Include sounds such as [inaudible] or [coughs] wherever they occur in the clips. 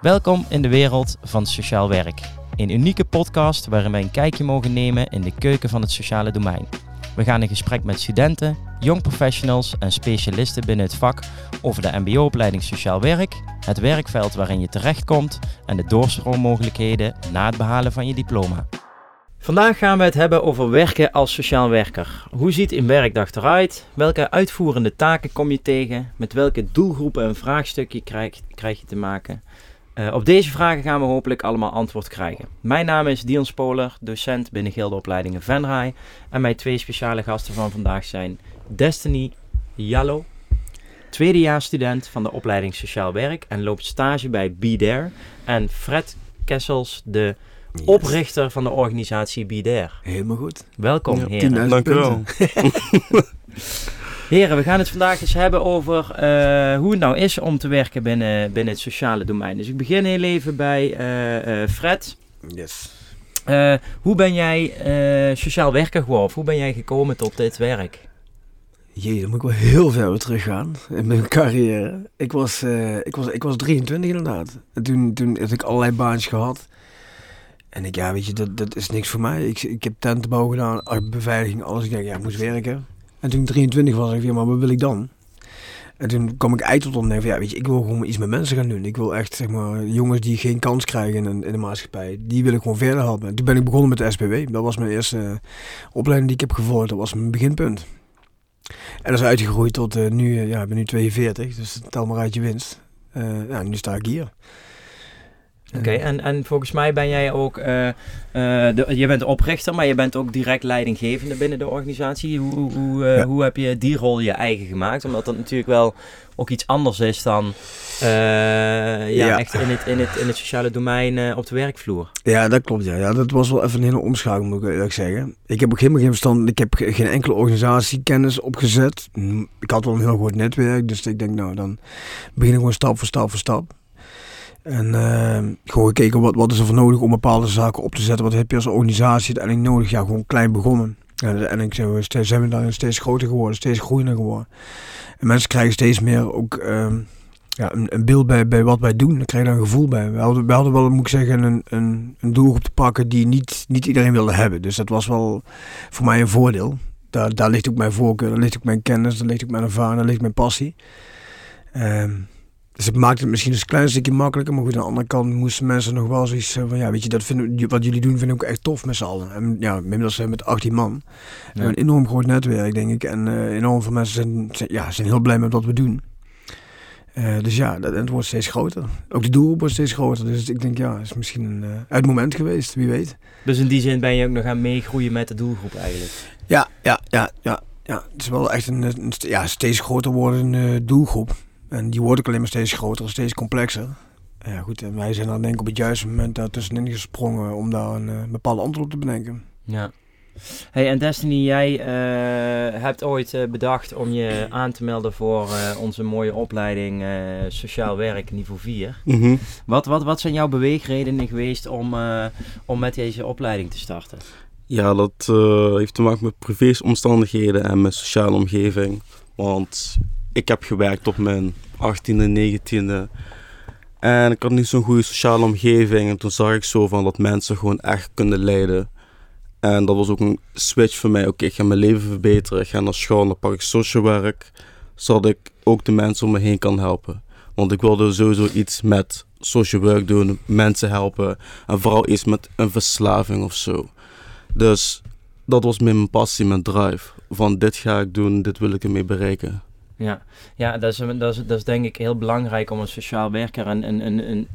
Welkom in de wereld van sociaal werk. Een unieke podcast waarin wij een kijkje mogen nemen in de keuken van het sociale domein. We gaan in gesprek met studenten, jong professionals en specialisten binnen het vak over de MBO-opleiding Sociaal Werk, het werkveld waarin je terechtkomt en de doorstroommogelijkheden na het behalen van je diploma. Vandaag gaan we het hebben over werken als sociaal werker. Hoe ziet een werkdag eruit? Welke uitvoerende taken kom je tegen? Met welke doelgroepen en vraagstukken krijg, krijg je te maken? Uh, op deze vragen gaan we hopelijk allemaal antwoord krijgen. Mijn naam is Dion Spoler, docent binnen Gildeopleidingen Venray. En mijn twee speciale gasten van vandaag zijn Destiny Jallo, tweedejaarsstudent van de opleiding Sociaal Werk en loopt stage bij Be There. En Fred Kessels, de oprichter van de organisatie Be There. Helemaal goed. Welkom, Ja, heren. 10.000 Dank u wel. [laughs] [laughs] Heren, we gaan het vandaag eens hebben over eh, hoe het nou is om te werken binnen, binnen het sociale domein. Dus ik begin heel even bij eh, eh, Fred. Yes. Hoe ben jij sociaal werker geworden? Hoe ben jij gekomen tot dit werk? Jee, dan moet ik wel heel ver weer teruggaan in mijn carrière. Ik was, ik was, ik was 23 inderdaad. En toen, toen had ik allerlei baantjes gehad. En ik, ja, weet je, dat, dat is niks voor mij. Ik, ik heb tentenbouw gedaan, beveiliging, alles. Ik denk, ja, ik moest werken. En toen ik 23 was, dacht ik, ja, maar wat wil ik dan? En toen kwam ik uit tot ontdekken van, ja, weet je, ik wil gewoon iets met mensen gaan doen. Ik wil echt, zeg maar, jongens die geen kans krijgen in, de maatschappij, die wil ik gewoon verder helpen. En toen ben ik begonnen met de SPW. Dat was mijn eerste eh, opleiding die ik heb gevolgd. Dat was mijn beginpunt. En dat is uitgegroeid tot eh, nu, eh, ja, ik ben nu 42, dus tel maar uit je winst. Eh, ja, nu sta ik hier. Oké, en, en volgens mij ben jij ook, eh, eh, de, je bent oprichter, maar je bent ook direct leidinggevende binnen de organisatie. Hoe, hoe, hoe, eh, Ja. hoe heb je die rol je eigen gemaakt? Omdat dat natuurlijk wel ook iets anders is dan ja, Ja. echt in het, in, het, in het sociale domein op de werkvloer. Ja, dat klopt. Ja. ja, dat was wel even een hele omschakeling, moet ik eerlijk zeggen. Ik heb ook helemaal geen verstand. Ik heb ge- geen enkele organisatiekennis opgezet. Ik had wel een heel goed netwerk, dus ik denk, nou, dan begin ik gewoon stap voor stap voor stap. En eh, gewoon gekeken wat, wat is er voor nodig om bepaalde zaken op te zetten. Wat heb je als organisatie uiteindelijk nodig? Ja, gewoon klein begonnen. En uiteindelijk zijn we, steeds, zijn we steeds groter geworden, steeds groeiender geworden. En mensen krijgen steeds meer ook ehm, ja, een, beeld bij, bij wat wij doen. Dan krijg je een gevoel bij. We hadden, we hadden wel, moet ik zeggen, een, een, een doelgroep te pakken die niet, niet iedereen wilde hebben. Dus dat was wel voor mij een voordeel. Daar, daar ligt ook mijn voorkeur, daar ligt ook mijn kennis, daar ligt ook mijn ervaring, daar ligt mijn passie. Ehm, dus het maakt het misschien een klein stukje makkelijker. Maar goed, aan de andere kant moesten mensen nog wel zoiets eh, van... Ja, weet je, dat vinden, wat jullie doen vind ik ook echt tof met z'n allen. En ja, inmiddels zijn we met 18 man. Een enorm groot netwerk, denk ik. En eh, enorm veel mensen zijn, zijn, ja, zijn heel blij met wat we doen. Eh, dus ja, dat, het wordt steeds groter. Ook de doelgroep wordt steeds groter. Dus ik denk, ja, het is misschien een uh, uit moment geweest, wie weet. Dus in die zin ben je ook nog aan meegroeien met de doelgroep eigenlijk. Ja, ja, ja, ja. ja. Het is wel echt een, een ja, steeds groter wordende doelgroep. En die wordt ook alleen maar steeds groter, steeds complexer. Ja, goed, en wij zijn dan denk ik op het juiste moment daar tussenin gesprongen om daar een uh, bepaalde antwoord op te bedenken. Ja. Hey, en Destiny, jij uh, hebt ooit uh, bedacht om je aan te melden voor uh, onze mooie opleiding Sociaal Werk niveau 4. Mhm. Mm -hmm. wat, wat, wat zijn jouw beweegredenen geweest om, eh, om met deze opleiding te starten? Ja, dat eh, heeft te maken met privéomstandigheden en mijn sociale omgeving. Want ik heb gewerkt op mijn 18e, 19e. En ik had niet zo'n goede sociale omgeving. En toen zag ik zo van dat mensen gewoon echt kunnen leiden. En dat was ook een switch voor mij. Oké, ik ga mijn leven verbeteren. Ik ga naar school, dan pak ik social werk. Zodat ik ook de mensen om me heen kan helpen. Want ik wilde sowieso iets met social work doen, mensen helpen. En vooral iets met een verslaving of zo. Dus dat was mijn passie, mijn drive. Van dit ga ik doen, dit wil ik ermee bereiken. Ja, ja dat, is, dat, is, dat is denk ik heel belangrijk om een sociaal werker en een, een, een,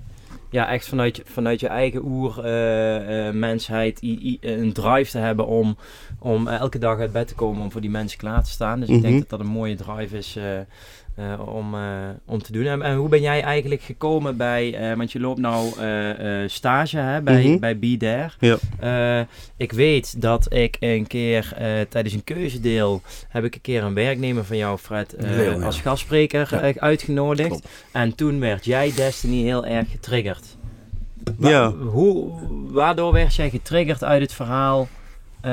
ja, echt vanuit, vanuit je eigen oer uh, uh, mensheid i, i, een drive te hebben om, om elke dag uit bed te komen om voor die mensen klaar te staan. Dus mm -hmm. ik denk dat dat een mooie drive is uh, om, om te doen. En, en, hoe ben jij eigenlijk gekomen bij, want je loopt nou stage hè, bij, mm -hmm. bij Be There. Ja. ik weet dat ik een keer tijdens een keuzedeel heb ik een keer een werknemer van jou, Fred, als gastspreker ja. uitgenodigd. Klopt. En toen werd jij Destiny heel erg getriggerd. Wa ja. Hoe, waardoor werd jij getriggerd uit het verhaal, uh,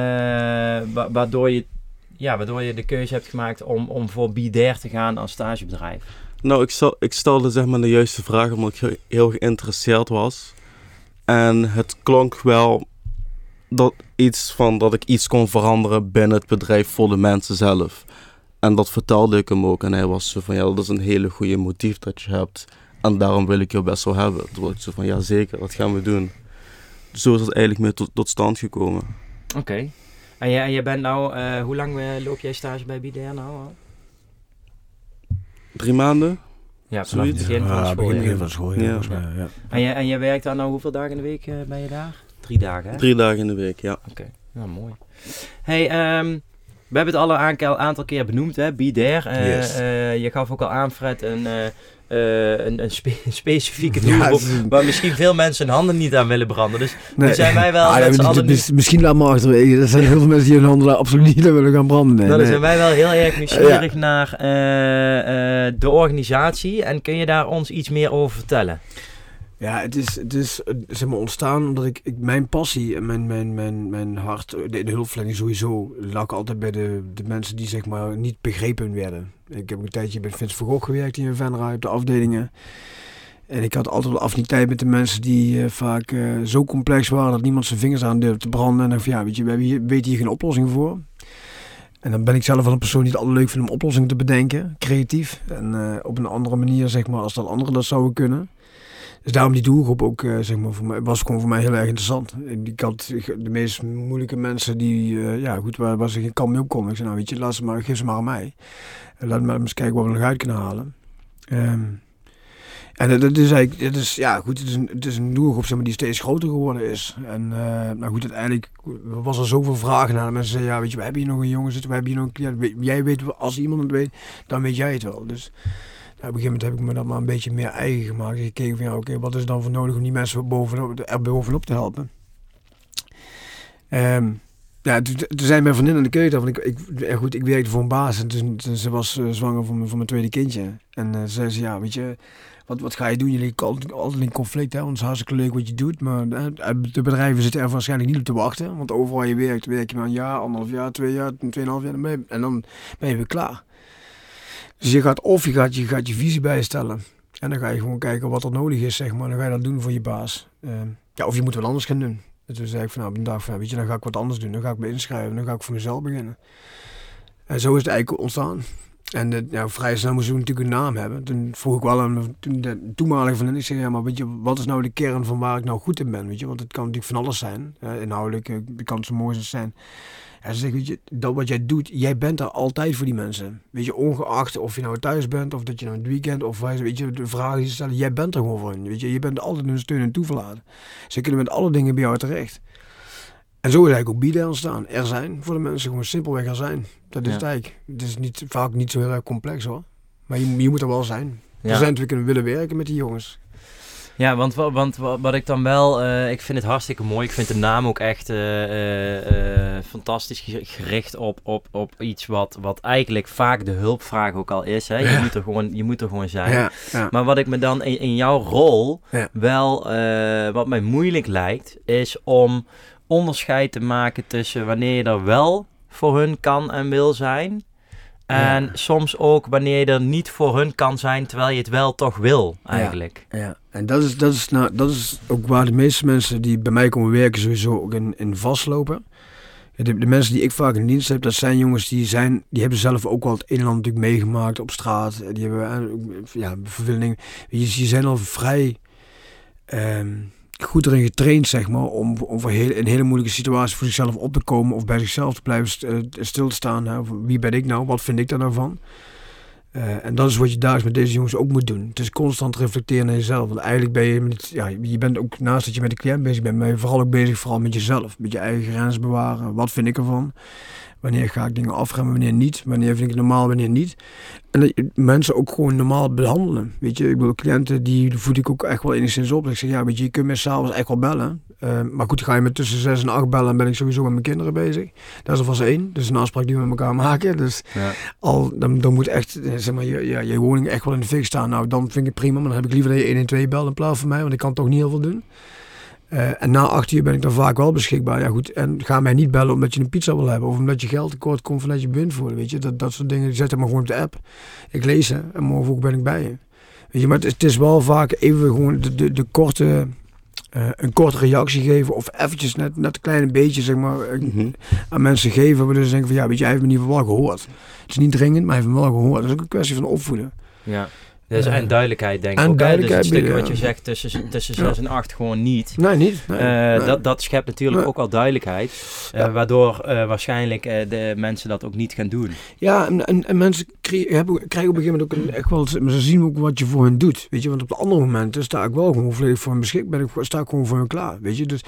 wa waardoor je ja, waardoor je de keuze hebt gemaakt om, om voor Bidair te gaan als stagebedrijf? Nou, ik, stel, ik stelde zeg maar de juiste vraag omdat ik heel, heel geïnteresseerd was. En het klonk wel dat, iets van, dat ik iets kon veranderen binnen het bedrijf voor de mensen zelf. En dat vertelde ik hem ook. En hij was zo van, ja, dat is een hele goede motief dat je hebt. En daarom wil ik je best wel hebben. Toen was ik zo van, ja zeker, dat gaan we doen. Zo is het eigenlijk mee tot, tot stand gekomen. Oké. En, jij, en jij bent nou, uh, hoe lang uh, loop jij stage bij Bidair nou al? Drie maanden. Ja, vanaf het begin van school. ja. begin van school, ja. Ja. volgens mij, ja. En, jij, en jij werkt daar nou hoeveel dagen in de week eh, ben je daar? Drie dagen, hè? Drie dagen in de week, ja. Oké, nou mooi. Hey, ehm, we hebben het al een aantal, keer benoemd, hè? Be there. Eh, Yes. eh, je gaf ook al aan, Fred, een, eh, een, een, spe- [laughs] een specifieke doelgroep is waar misschien veel mensen hun handen niet aan willen branden. Dus Nee. zijn wij wel Ah, ja, allen is- Misschien laat maar achterwege. Er zijn heel veel mensen die hun handen daar absoluut niet aan willen gaan branden. Nee, dan nee. zijn wij wel heel erg nieuwsgierig naar de organisatie. En kun je daar ons iets meer over vertellen? Ja, het is, het is eh, zeg maar, ontstaan omdat ik, ik mijn passie en mijn, mijn, mijn, mijn hart, de, de hulpverlening sowieso, lag altijd bij de, de mensen die zeg maar niet begrepen werden. Ik heb een tijdje bij Vince van gewerkt hier in Venray op de afdelingen. En ik had altijd wel affiniteit met de mensen die eh, vaak eh, zo complex waren dat niemand zijn vingers aan durfde te branden. En dan van ja, weet je, we hier, weten hier geen oplossing voor. En dan ben ik zelf wel een persoon die het altijd leuk vindt om oplossingen te bedenken, creatief. En eh, op een andere manier, zeg maar, als dat anderen dat zouden kunnen. Dus daarom die doelgroep ook, eh, zeg maar, voor mij, was gewoon voor mij heel erg interessant. Ik had de meest moeilijke mensen die, eh, ja goed, waar, waar ze geen kant mee op konden. Ik zei, nou weet je, laat ze maar, geef ze maar aan mij. En laat me eens kijken wat we nog uit kunnen halen. Ehm, en dat, dat is eigenlijk, het is, ja goed, het is een, het is een doelgroep zeg maar, die steeds groter geworden is. En eh, nou goed, uiteindelijk was er zoveel vragen naar. Mensen zeiden, ja weet je, we hebben hier nog een jongen zitten, we hebben hier nog een. Weet- Jij weet, als iemand het weet, dan weet jij het wel. Dus op een gegeven moment heb ik me dat maar een beetje meer eigen gemaakt. Ik gekeken van ja, oké, wat is dan voor nodig om die mensen bovenop, er bovenop te helpen? Ehm, ja, toen, toen zei mijn vriendin in de keuken, want ik, ik, goed, ik werkte voor een baas en toen, ze was eh, zwanger van, mijn- van mijn tweede kindje. En eh, zei ze, ja, weet je, wat, wat ga je doen? Jullie altijd, altijd in conflict, hè, want het hartstikke leuk wat je doet, maar eh, de bedrijven zitten er waarschijnlijk niet op te wachten, want overal je werkt, werk je maar een jaar, anderhalf jaar, twee jaar, tweeënhalf jaar, dan ben je- en dan ben je weer klaar. Dus je gaat of je gaat je, gaat je visie bijstellen. En dan ga je gewoon kijken wat er nodig is, zeg maar. Dan ga je dat doen voor je baas. Ehm, ja, of je moet wat anders gaan doen. En toen zei ik van, nou, op een dag van, weet je, dan ga ik wat anders doen. Dan ga ik me inschrijven. Dan ga ik voor mezelf beginnen. En zo is het eigenlijk ontstaan. En ja, vrij snel moesten we natuurlijk een naam hebben. Toen vroeg ik wel aan toen de toenmalige vriendin, ik zei, ja, maar weet je, wat is nou de kern van waar ik nou goed in ben, weet je? Want het kan natuurlijk van alles zijn. Inhoudelijk eh, kan het zo mooi zijn. En ze weet je, dat wat jij doet, jij bent er altijd voor die mensen. Weet je, ongeacht of je nou thuis bent of dat je nou het weekend of wij- weet je, de vragen die ze stellen, jij bent er gewoon voor hen. Weet je, je bent altijd een steun en toeverlaten. Ze kunnen met alle dingen bij jou terecht. En zo is eigenlijk ook bieden ontstaan. Er zijn voor de mensen gewoon simpelweg er zijn. Dat is Ja. het eigenlijk. Het is niet, vaak niet zo heel erg complex hoor. Maar je, je moet er wel zijn. Ja. Er zijn natuurlijk kunnen willen werken met die jongens. Ja, want, wa- want wa- wat ik dan wel, eh, ik vind het hartstikke mooi. Ik vind de naam ook echt eh, eh, fantastisch ge- gericht op, op, op iets wat, wat eigenlijk vaak de hulpvraag ook al is. Hè? Je, Ja. moet er gewoon, je moet er gewoon zijn. Ja, ja. Maar wat ik me dan in, in jouw rol wel, wat mij moeilijk lijkt, is om onderscheid te maken tussen wanneer je er wel voor hun kan en wil zijn. En Ja. soms ook wanneer je er niet voor hun kan zijn, terwijl je het wel toch wil, eigenlijk. Ja, en dat is, dat, is, nou, dat is ook waar de meeste mensen die bij mij komen werken sowieso ook in, in vastlopen. De, de mensen die ik vaak in dienst heb, dat zijn jongens die, zijn, die hebben zelf ook wel het ander natuurlijk meegemaakt op straat. Die hebben eh, ja, vervelingen. Je, je zijn al vrij ehm, goed erin getraind, zeg maar, om, om heel, in hele moeilijke situaties voor zichzelf op te komen of bij zichzelf te blijven eh, stil te staan. Wie ben ik nou? Wat vind ik daar nou van? Eh, en dat is wat je dagelijks met deze jongens ook moet doen. Het is constant reflecteren naar jezelf. Want eigenlijk ben je, ja, je bent ook naast dat je met de cliënt bezig bent, ben je vooral ook bezig vooral met jezelf. Met je eigen grens bewaren. Wat vind ik ervan? Wanneer ga ik dingen afremmen, wanneer niet? Wanneer vind ik het normaal, wanneer niet? En dat je mensen ook gewoon normaal behandelen. Weet je, ik bedoel, cliënten die voed ik ook echt wel enigszins op. Ik zeg, ja, weet je, je kunt me s'avonds echt wel bellen. Eh, maar goed, ga je me tussen zes en acht bellen, dan ben ik sowieso met mijn kinderen bezig. Dat is alvast één. Dus een afspraak die we met elkaar maken. Dus Ja. al, dan, dan moet echt, eh, zeg maar, je, ja, je woning echt wel in de fik staan. Nou, dan vind ik het prima. Maar dan heb ik liever dat je 112 belt in plaats van mij, want ik kan toch niet heel veel doen. Eh, en na acht uur ben ik dan vaak wel beschikbaar. Ja goed, en ga mij niet bellen omdat je een pizza wil hebben. Of omdat je geld tekort komt omdat je blind voelt. Weet je, dat, dat soort dingen. Zet hem maar gewoon op de app. Ik lees ze en morgen ook ben ik bij je. Weet je, maar het is, het is wel vaak even gewoon de, de, de korte... eh, een korte reactie geven of eventjes net, net een klein beetje zeg maar, eh, Mhm. aan mensen geven. Waardoor ze denken van ja, weet je, hij heeft me in ieder geval wel gehoord. Het is niet dringend, maar hij heeft me wel gehoord. Dat is ook een kwestie van opvoeden. Ja. Dus, Eh, en duidelijkheid denk ik en ook. Dus het stukje wat je ja. zegt tussen, tussen Ja. 6 en 8 gewoon niet. Nee, niet. Nee, Eh, nee. dat, dat schept natuurlijk ook al duidelijkheid. eh. Waardoor eh, waarschijnlijk eh, de mensen dat ook niet gaan doen. Ja, en, en, en mensen krijgen op een gegeven moment ook een, echt wel, ze zien ook wat je voor hen doet, weet je, want op de andere momenten sta ik wel gewoon volledig voor hen beschikbaar, ik, sta ik gewoon voor hen klaar, weet je, dus,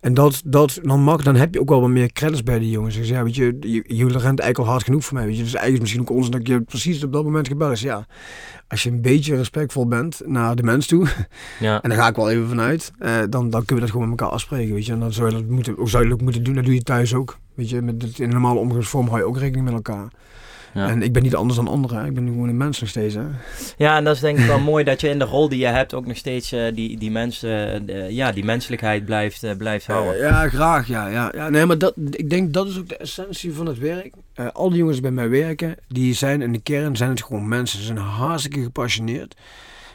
en dat, dat dan mag, dan heb je ook wel wat meer credits bij die jongens, dus ja, weet je, je rent eigenlijk al hard genoeg voor mij, weet je, dus eigenlijk is misschien ook ons dat je precies op dat moment gebeld is, ja, als je een beetje respectvol bent naar de mens toe, [laughs] Ja. en daar ga ik wel even vanuit, eh, dan, dan kunnen we dat gewoon met elkaar afspreken, weet je, en dan zou je dat moeten, ook moeten doen, dat doe je thuis ook, weet je, met, in een normale omgangsvorm hou je ook rekening met elkaar. Ja. En ik ben niet anders dan anderen. Ik ben gewoon een mens nog steeds. Hè. ja, en dat is denk ik wel [laughs] mooi dat je in de rol die je hebt ook nog steeds eh, die, die, mensen, eh, ja, die menselijkheid blijft, blijft houden. Ja, graag. Ja, ja, ja. Nee, maar dat, ik denk dat is ook de essentie van het werk. Eh, al die jongens die bij mij werken, die zijn in de kern zijn het gewoon mensen. Ze zijn hartstikke gepassioneerd.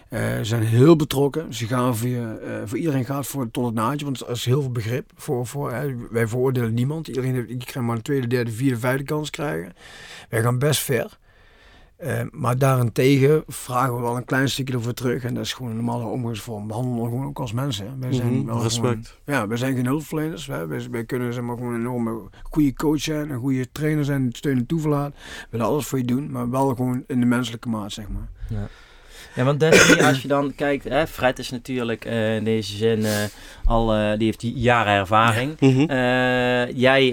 Eh, Ze zijn heel betrokken. Ze gaan voor, je, eh, voor iedereen gaat voor tot het naadje, want er is heel veel begrip voor. voor hè. Wij veroordelen niemand. Iedereen heeft, maar een tweede, derde, vierde, vijfde kans krijgen. Wij gaan best ver. Eh, maar daarentegen vragen we wel een klein stukje ervoor terug. En dat is gewoon een normale omgangsvorm. We handelen gewoon ook als mensen. hè. Wij zijn wel Respect. gewoon- ja, wij zijn geen hulpverleners. Wij, wij, wij kunnen zeg maar, gewoon een enorme goede coach zijn, een goede trainer zijn, steun en toeverlaat. We willen alles voor je doen, maar wel gewoon in de menselijke maat, zeg maar. Ja, want Destiny, [coughs] als je dan kijkt, hè, Fred is natuurlijk eh, in deze zin eh, al, eh, die heeft die jaren ervaring. Mhm. Jij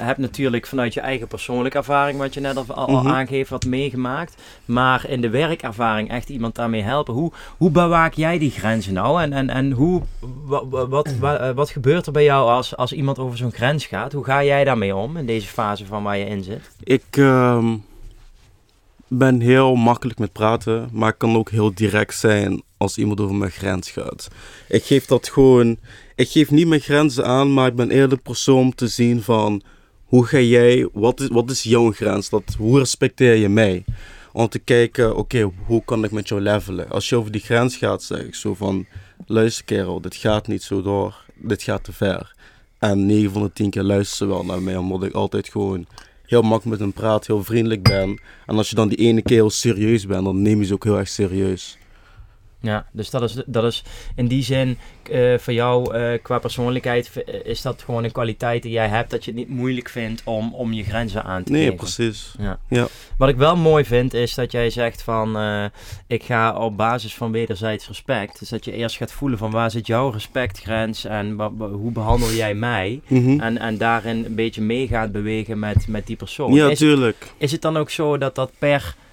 hebt natuurlijk vanuit je eigen persoonlijke ervaring, wat je net al, al Mhm. aangeeft, wat meegemaakt. Maar in de werkervaring echt iemand daarmee helpen. Hoe, hoe bewaak jij die grenzen nou? En, en, en hoe, wat, wat, wat, wat gebeurt er bij jou als, als iemand over zo'n grens gaat? Hoe ga jij daarmee om in deze fase van waar je in zit? Ik ehm, ben heel makkelijk met praten, maar ik kan ook heel direct zijn als iemand over mijn grens gaat. Ik geef dat gewoon, ik geef niet mijn grenzen aan, maar ik ben eerder de persoon om te zien van hoe ga jij, wat is, wat is jouw grens, dat, hoe respecteer je mij? Om te kijken, oké, hoe kan ik met jou levelen? Als je over die grens gaat, zeg ik zo van, luister kerel, dit gaat niet zo door, dit gaat te ver. En 9 van de 10 keer luisteren ze wel naar mij, omdat ik altijd gewoon heel makkelijk met hen praat, heel vriendelijk ben. En als je dan die ene keer heel serieus bent, dan neem je ze ook heel erg serieus. Ja, dus dat is, dat is in die zin eh, voor jou eh, qua persoonlijkheid v- is dat gewoon een kwaliteit die jij hebt dat je het niet moeilijk vindt om, om je grenzen aan te Nee, geven. precies. Ja. Ja. Wat ik wel mooi vind is dat jij zegt van eh, ik ga op basis van wederzijds respect. Dus dat je eerst gaat voelen van waar zit jouw respectgrens en hoe behandel jij mij. Mhm. En, en daarin een beetje mee gaat bewegen met, met die persoon. Ja, is, tuurlijk. is het dan ook zo dat dat per eh, eh, eh,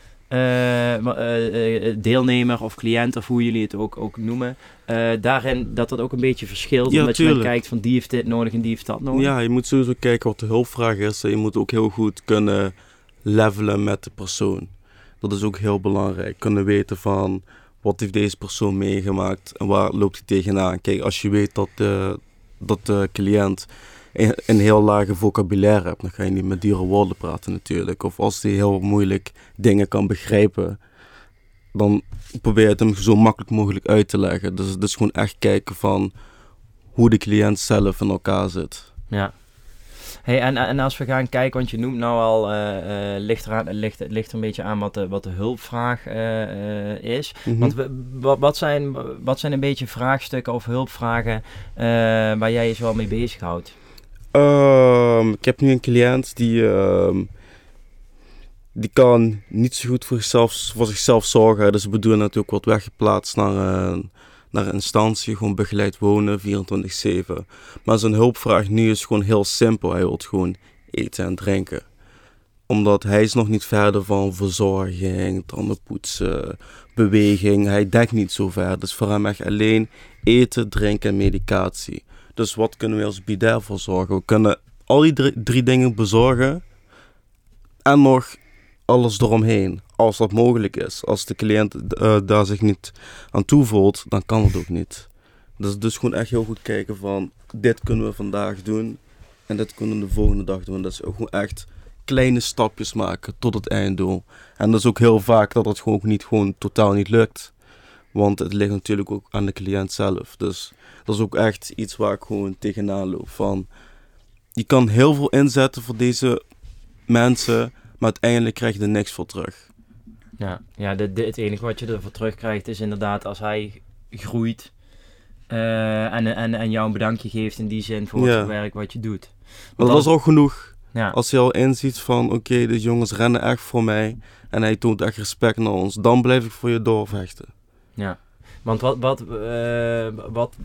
deelnemer of cliënt of hoe jullie het ook, ook noemen, eh, daarin dat dat ook een beetje verschilt? Ja, omdat je dan tuurlijk. kijkt van die heeft dit nodig en die heeft dat nodig? Ja, je moet sowieso kijken wat de hulpvraag is. Je moet ook heel goed kunnen levelen met de persoon. Dat is ook heel belangrijk. Kunnen weten van wat heeft deze persoon meegemaakt en waar loopt hij tegenaan. Kijk, als je weet dat de, dat de cliënt een, heel lage vocabulaire hebt, dan ga je niet met dure woorden praten natuurlijk. Of als hij heel moeilijk dingen kan begrijpen, dan probeer je het hem zo makkelijk mogelijk uit te leggen. Dus het is gewoon echt kijken van hoe de cliënt zelf in elkaar zit. Ja. Hey, en, en als we gaan kijken, want je noemt nou al, eh, eh, ligt, eraan, ligt, het ligt er een beetje aan wat de, wat de hulpvraag eh, is. Mhm. Want we- wat, wat, zijn, wat zijn een beetje vraagstukken of hulpvragen waar jij je zo wel mee bezighoudt? Ehm, ik heb nu een cliënt die, ehm, die kan niet zo goed voor zichzelf, voor zichzelf zorgen. Dus we bedoelen natuurlijk wordt weggeplaatst naar een, naar een instantie, gewoon begeleid wonen 24-7. Maar zijn hulpvraag nu is gewoon heel simpel. Hij wil gewoon eten en drinken. Omdat hij is nog niet verder van verzorging, tanden poetsen, beweging. Hij denkt niet zo ver. Dus voor hem echt alleen eten, drinken en medicatie. Dus wat kunnen we als bidet voor zorgen? We kunnen al die drie, drie dingen bezorgen en nog alles eromheen, als dat mogelijk is. Als de cliënt eh, daar zich niet aan toevoelt, dan kan het ook niet. Dus, dus gewoon echt heel goed kijken van dit kunnen we vandaag doen en dit kunnen we de volgende dag doen. Dat is gewoon echt kleine stapjes maken tot het einddoel. En dat is ook heel vaak dat het gewoon niet gewoon totaal niet lukt. Want het ligt natuurlijk ook aan de cliënt zelf. Dus dat is ook echt iets waar ik gewoon tegenaan loop. Van, je kan heel veel inzetten voor deze mensen, maar uiteindelijk krijg je er niks voor terug. Ja, ja de, de, het enige wat je ervoor terugkrijgt is inderdaad als hij groeit eh, en, en, en jou een bedankje geeft in die zin voor Ja. het werk wat je doet. Maar dat is ook genoeg. Ja, Als hij al inziet van, oké, de jongens rennen echt voor mij en hij toont echt respect naar ons, dan blijf ik voor je doorvechten. Ja. Want wat, wat, eh, wat,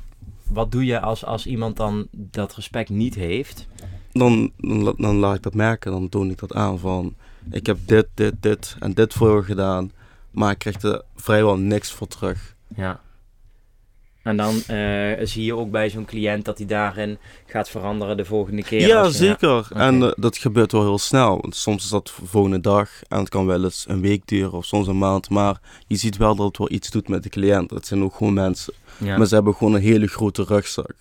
wat doe je als, als iemand dan dat respect niet heeft? Dan, dan, la- dan laat ik dat merken, dan toon ik dat aan van, ik heb dit, dit, dit en dit voor je gedaan, maar ik krijg er vrijwel niks voor terug. Ja. En dan eh, zie je ook bij zo'n cliënt dat hij daarin gaat veranderen de volgende keer. Ja, je- zeker. En eh, dat gebeurt wel heel snel. Want Soms is dat de volgende dag en het kan wel eens een week duren of soms een maand. Maar je ziet wel dat het wel iets doet met de cliënt. Het zijn ook gewoon mensen. Ja. Maar ze hebben gewoon een hele grote rugzak.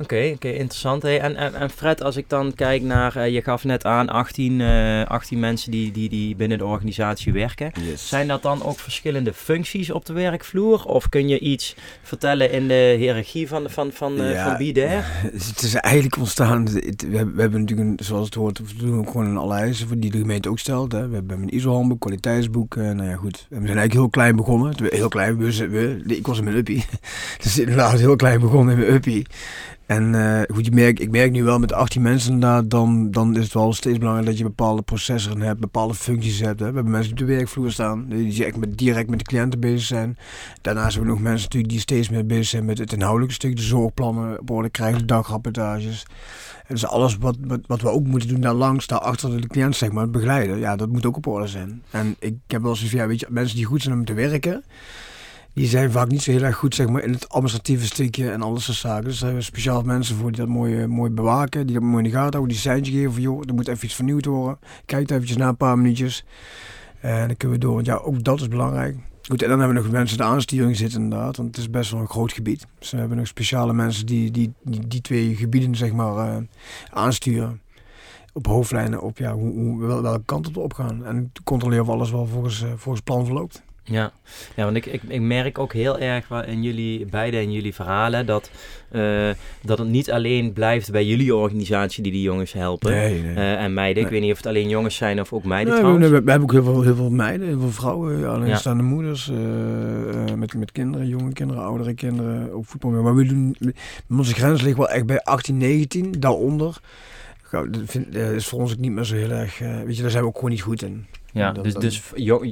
Oké, oké, interessant. Hey, en, en, en Fred, als ik dan kijk naar, eh, je gaf net aan 18, eh 18 mensen die, die, die binnen de organisatie werken. Zijn dat dan ook verschillende functies op de werkvloer? Of kun je iets vertellen in de hiërarchie van, van, van, eh Ja. van Bidair? Het is eigenlijk ontstaan. het- we, hebben, we hebben natuurlijk, een, zoals het hoort, we doen ook gewoon een alle eisen voor die de gemeente ook stelt. Hè. We hebben een ISO-handboek, kwaliteitsboek. eh, nou ja, goed. We zijn eigenlijk heel klein begonnen. Heel klein. We, we, ik was in mijn uppie. dus [laughs] inderdaad heel klein begonnen in mijn uppie. En eh, goed, je merkt, ik merk nu wel met 18 mensen inderdaad, dan, dan is het wel steeds belangrijk dat je bepaalde processen hebt, bepaalde functies hebt. Hè. We hebben mensen op de werkvloer staan, die echt met, direct met de cliënten bezig zijn. Daarnaast hebben we nog mensen natuurlijk die steeds meer bezig zijn met het inhoudelijke stuk, de zorgplannen op orde krijgen, de dagrapportages. En dus alles wat, wat, wat we ook moeten doen daar langs, daar achter de cliënt zeg maar, begeleiden, ja, dat moet ook op orde zijn. En ik heb wel zoiets van, weet je, mensen die goed zijn om te werken, die zijn vaak niet zo heel erg goed zeg maar, in het administratieve stukje en alles soort zaken. Dus daar hebben we speciaal mensen voor die dat mooi, eh, mooi bewaken, die dat mooi in de gaten houden, die seintje geven van joh, er moet even iets vernieuwd worden. Kijk eventjes na een paar minuutjes. En dan kunnen we door, ja, ook dat is belangrijk. Goed, en dan hebben we nog mensen de aansturing zitten inderdaad, want het is best wel een groot gebied. Dus we hebben nog speciale mensen die die, die, twee gebieden zeg maar eh, aansturen. Op hoofdlijnen, op ja, hoe, hoe, wel- welke kant op gaan. En controleren of alles wel volgens, eh, volgens plan verloopt. Ja, ja want ik, ik, ik merk ook heel erg in jullie, beide in jullie verhalen, dat, eh, dat het niet alleen blijft bij jullie organisatie die die jongens helpen. Nee, nee. Eh, en meiden, ik weet niet of het alleen jongens zijn of ook meiden Nee, we, trouwens. we, we hebben ook heel veel, heel veel meiden, heel veel vrouwen, ja, alleenstaande Ja. moeders, eh, eh, met, met kinderen, jonge kinderen, oudere kinderen, op voetbal. Maar we doen, onze grens ligt wel echt bij 18, 19, daaronder. Dat vind, eh, is voor ons ook niet meer zo heel erg, eh, weet je, daar zijn we ook gewoon niet goed in. Ja, Dat- dus, dus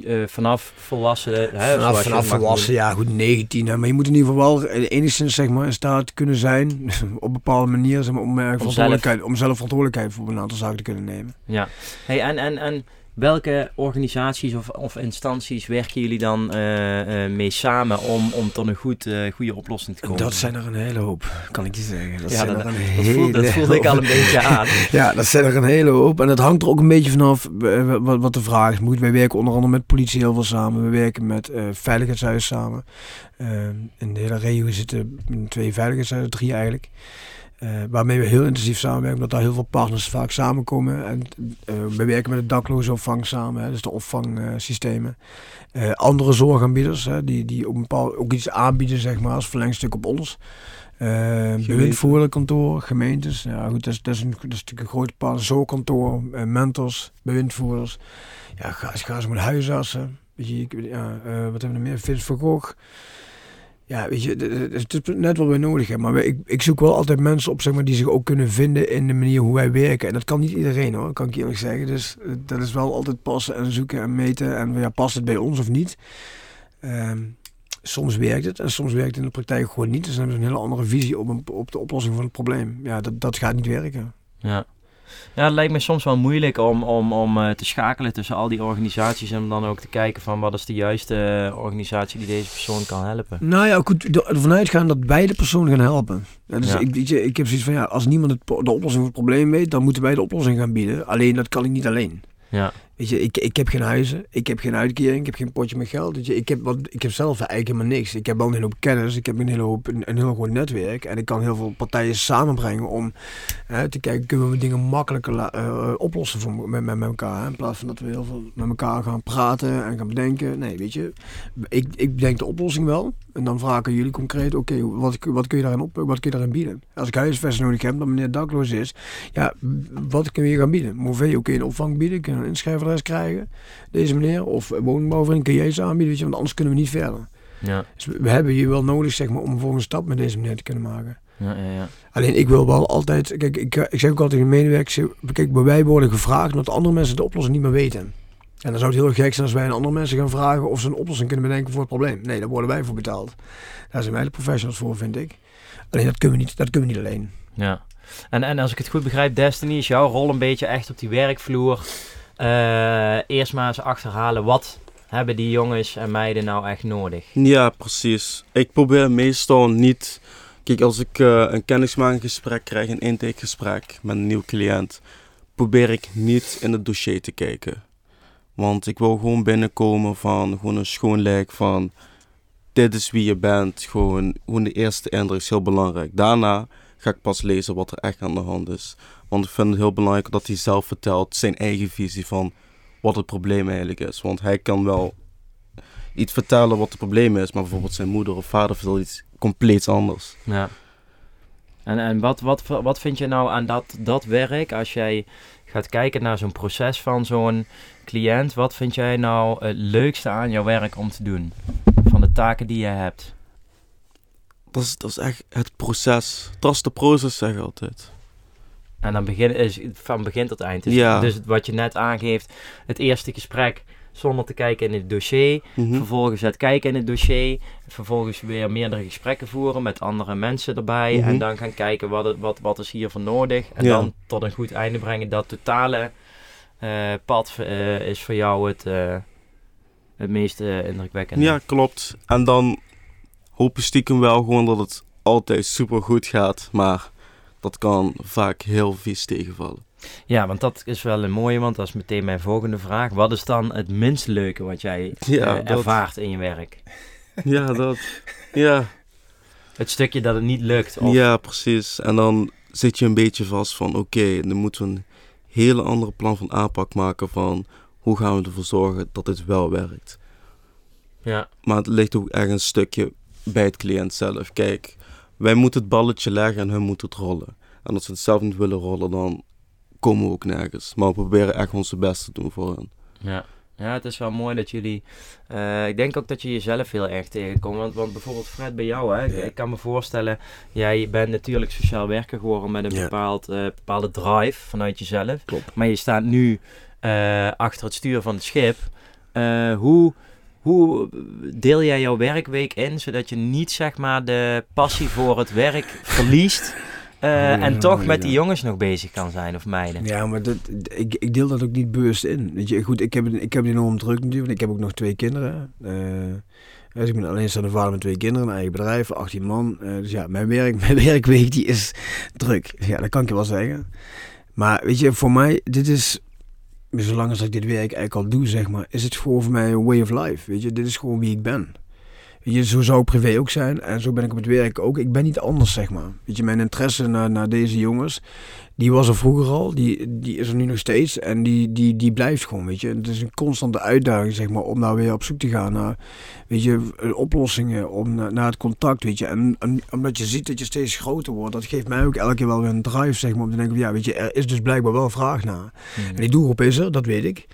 eh, vanaf volwassen... Hè, Vanaf, vanaf volwassen, ja goed, 19. Hè, maar je moet in ieder geval wel eh, enigszins zeg maar, in staat kunnen zijn, [laughs] op een bepaalde manier, zeg maar, om, eh, verantwoordelijkheid, om zelf verantwoordelijkheid voor een aantal zaken te kunnen nemen. Ja. Hey, en, en, en welke organisaties of, of instanties werken jullie dan eh, eh, mee samen om, om tot een goed, eh, goede oplossing te komen? Dat zijn er een hele hoop, kan ik je zeggen. Dat Ja, zijn dat- er een dat, voel, dat voelde ik al een beetje aan. [laughs] Ja, dat zijn er een hele hoop. En dat hangt er ook een beetje vanaf wat, wat de vraag is. Moet, wij werken onder andere met politie heel veel samen. We werken met veiligheidshuis samen. Eh, in de hele regio zitten twee veiligheidshuizen, drie eigenlijk. Eh, waarmee we heel intensief samenwerken, omdat daar heel veel partners vaak samenkomen. En eh, we werken met de daklozenopvang samen, hè, dus de opvangsystemen. Eh, andere zorgaanbieders, hè, die, die op een bepaald, ook iets aanbieden, zeg maar, als verlengstuk op ons. Bewindvoerderkantoor, gemeentes. Ja, goed, dat is, dat is, een, dat is natuurlijk een groot partner. Zorgkantoor, eh, mentors, bewindvoerders. Ja, ga, ga ze met huisartsen. Weet je, ik, ja, wat hebben we nog meer? Vince van Gogh. Ja, weet je, het is net wat we nodig hebben. Maar ik, ik zoek wel altijd mensen op zeg maar, die zich ook kunnen vinden in de manier hoe wij werken. En dat kan niet iedereen hoor, kan ik eerlijk zeggen. Dus eh, dat is wel altijd passen en zoeken en meten. En ja, past het bij ons of niet? Ehm, soms werkt het en soms werkt het in de praktijk gewoon niet. Dus dan hebben ze een hele andere visie op, een, op de oplossing van het probleem. Ja, dat, dat gaat niet werken. Ja. Ja, het lijkt me soms wel moeilijk om, om, om eh, te schakelen tussen al die organisaties en dan ook te kijken van wat is de juiste eh, organisatie die deze persoon kan helpen. Nou ja, goed, er- ervan uitgaan dat beide personen gaan helpen. Ja, dus Ja. ik, je, ik heb zoiets van, ja, als niemand het, de oplossing voor het probleem weet, dan moeten wij de oplossing gaan bieden. Alleen, dat kan ik niet alleen. Ja, Weet je, ik, ik heb geen huizen, ik heb geen uitkering, ik heb geen potje met geld. Weet je, ik, heb wat, ik heb zelf eigenlijk helemaal niks. Ik heb wel een hele hoop kennis, ik heb een hele hoop, een, heel goed netwerk. En ik kan heel veel partijen samenbrengen om hè, te kijken, kunnen we dingen makkelijker eh, oplossen voor, met, met, met elkaar. hè. In plaats van dat we heel veel met elkaar gaan praten en gaan bedenken. Nee, weet je, ik, ik bedenk de oplossing wel. En dan vragen jullie concreet, oké, wat, wat kun je daarin op, wat kun je daarin bieden? Als ik huisvesting nodig heb, dan meneer dakloos is, ja, wat kun je gaan bieden? Moveo kun je een opvang bieden, kun je een krijgen, deze meneer, of woningbouwvereniging kun jij iets aanbieden, weet je, want anders kunnen we niet verder. Ja, Dus we, hebben je wel nodig, zeg maar, om een volgende stap met deze meneer te kunnen maken. ja, ja. ja. Alleen ik wil wel altijd, kijk, ik, ik zeg ook altijd in de medewerkers, kijk, wij worden gevraagd omdat andere mensen de oplossing niet meer weten. En dan zou het heel gek zijn als wij aan andere mensen gaan vragen of ze een oplossing kunnen bedenken voor het probleem. Nee, daar worden wij voor betaald. Daar zijn wij de professionals voor, vind ik. Alleen dat kunnen we niet, dat kunnen we niet alleen. Ja. En, en als ik het goed begrijp, Destiny is jouw rol een beetje echt op die werkvloer. Eh, eerst maar eens achterhalen wat hebben die jongens en meiden nou echt nodig. Ja, precies. Ik probeer meestal niet... Kijk, als ik eh, een kennismakingsgesprek krijg, een intakegesprek met een nieuw cliënt, probeer ik niet in het dossier te kijken. Want ik wil gewoon binnenkomen van gewoon een schoon lijk van... Dit is wie je bent. Gewoon, gewoon de eerste indruk is heel belangrijk. Daarna ga ik pas lezen wat er echt aan de hand is. Want ik vind het heel belangrijk dat hij zelf vertelt zijn eigen visie van wat het probleem eigenlijk is. Want hij kan wel iets vertellen wat het probleem is, maar bijvoorbeeld zijn moeder of vader vertelt iets compleet anders. Ja. En, en wat, wat, wat vind je nou aan dat, dat werk als jij gaat kijken naar zo'n proces van zo'n cliënt? Wat vind jij nou het leukste aan jouw werk om te doen? Van de taken die je hebt. Dat is, dat is echt het proces. Trust the process, zeg ik altijd. En dan begin, is van begin tot eind. Dus, Ja. dus wat je net aangeeft, het eerste gesprek zonder te kijken in het dossier. Mhm. Vervolgens het kijken in het dossier. Vervolgens weer meerdere gesprekken voeren met andere mensen erbij. Mhm. En dan gaan kijken wat, het, wat, wat is hiervoor nodig. En Ja. dan tot een goed einde brengen. Dat totale eh, pad eh, is voor jou het, eh, het meest eh, indrukwekkende. Ja, klopt. En dan hoop je stiekem wel gewoon dat het altijd super goed gaat, maar dat kan vaak heel vies tegenvallen. Ja, want dat is wel een mooie, want dat is meteen mijn volgende vraag. Wat is dan het minst leuke wat jij Ja, eh, dat- ervaart in je werk? Ja, dat. Ja, Het stukje dat het niet lukt. Of, ja, precies. En dan zit je een beetje vast van, oké, dan moeten we een hele andere plan van aanpak maken van hoe gaan we ervoor zorgen dat dit wel werkt. ja. Maar het ligt ook echt een stukje bij het cliënt zelf. Kijk, wij moeten het balletje leggen en hun moet het rollen. En als we het zelf niet willen rollen, dan komen we ook nergens. Maar we proberen echt ons best te doen voor hen. Ja. ja, het is wel mooi dat jullie... eh, ik denk ook dat je jezelf heel erg tegenkomt. Want, want bijvoorbeeld Fred, bij jou, hè, ik- kan me voorstellen... Jij bent natuurlijk sociaal werker geworden met een bepaald, eh, bepaalde drive vanuit jezelf. Klopt. Maar je staat nu eh, achter het stuur van het schip. Eh, hoe, hoe deel jij jouw werkweek in, zodat je niet zeg maar de passie voor het werk [laughs] verliest... eh, Ja, en toch met ja. die jongens nog bezig kan zijn of meiden? Ja, maar dat, ik, ik deel dat ook niet bewust in. Weet je, goed, ik heb, ik heb enorm druk natuurlijk. Ik heb ook nog twee kinderen. eh dus ik ben alleenstaande vader met twee kinderen, een eigen bedrijf, 18 man. Eh, dus ja, mijn, werk, [laughs] mijn werkweek die is druk. Ja, dat kan ik je wel zeggen. Maar weet je, voor mij, dit is, zolang als ik dit werk eigenlijk al doe, zeg maar, is het gewoon voor mij een way of life. Weet je, dit is gewoon wie ik ben. Je, zo zou ik privé ook zijn en zo ben ik op het werk ook. Ik ben niet anders, zeg maar. Weet je, mijn interesse naar, naar deze jongens, die was er vroeger al, die, die is er nu nog steeds en die, die, die blijft gewoon, weet je. Het is een constante uitdaging, zeg maar, om daar weer op zoek te gaan naar, weet je, eh, oplossingen, om naar, naar het contact, weet je. En, en omdat je ziet dat je steeds groter wordt, dat geeft mij ook elke keer wel weer een drive, zeg maar, om te denken, van, ja, weet je, er is dus blijkbaar wel vraag naar. Hmm. En die doelgroep is er, dat weet ik.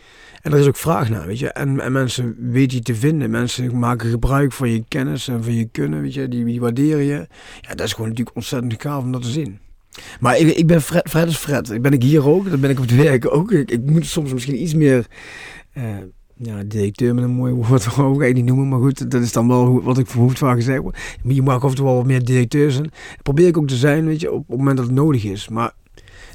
En er is ook vraag naar, weet je. En, en mensen weten je te vinden. Mensen maken gebruik van je kennis en van je kunnen, weet je. Die, waarderen je. Ja, dat is gewoon natuurlijk ontzettend gaaf om dat te zien. Maar ik, ik ben Fred, Fred is Fred. Ik ben ik hier ook, dat ben ik op het werk ook. Ik, ik moet soms misschien iets meer... eh, ja, directeur met een mooi woord [laughs] ook eigenlijk niet noemen. Maar goed, dat is dan wel wat ik verhoefd vaak gezegd word. Maar je mag wel wat meer directeur zijn. Dat probeer ik ook te zijn, weet je, op, op het moment dat het nodig is. Maar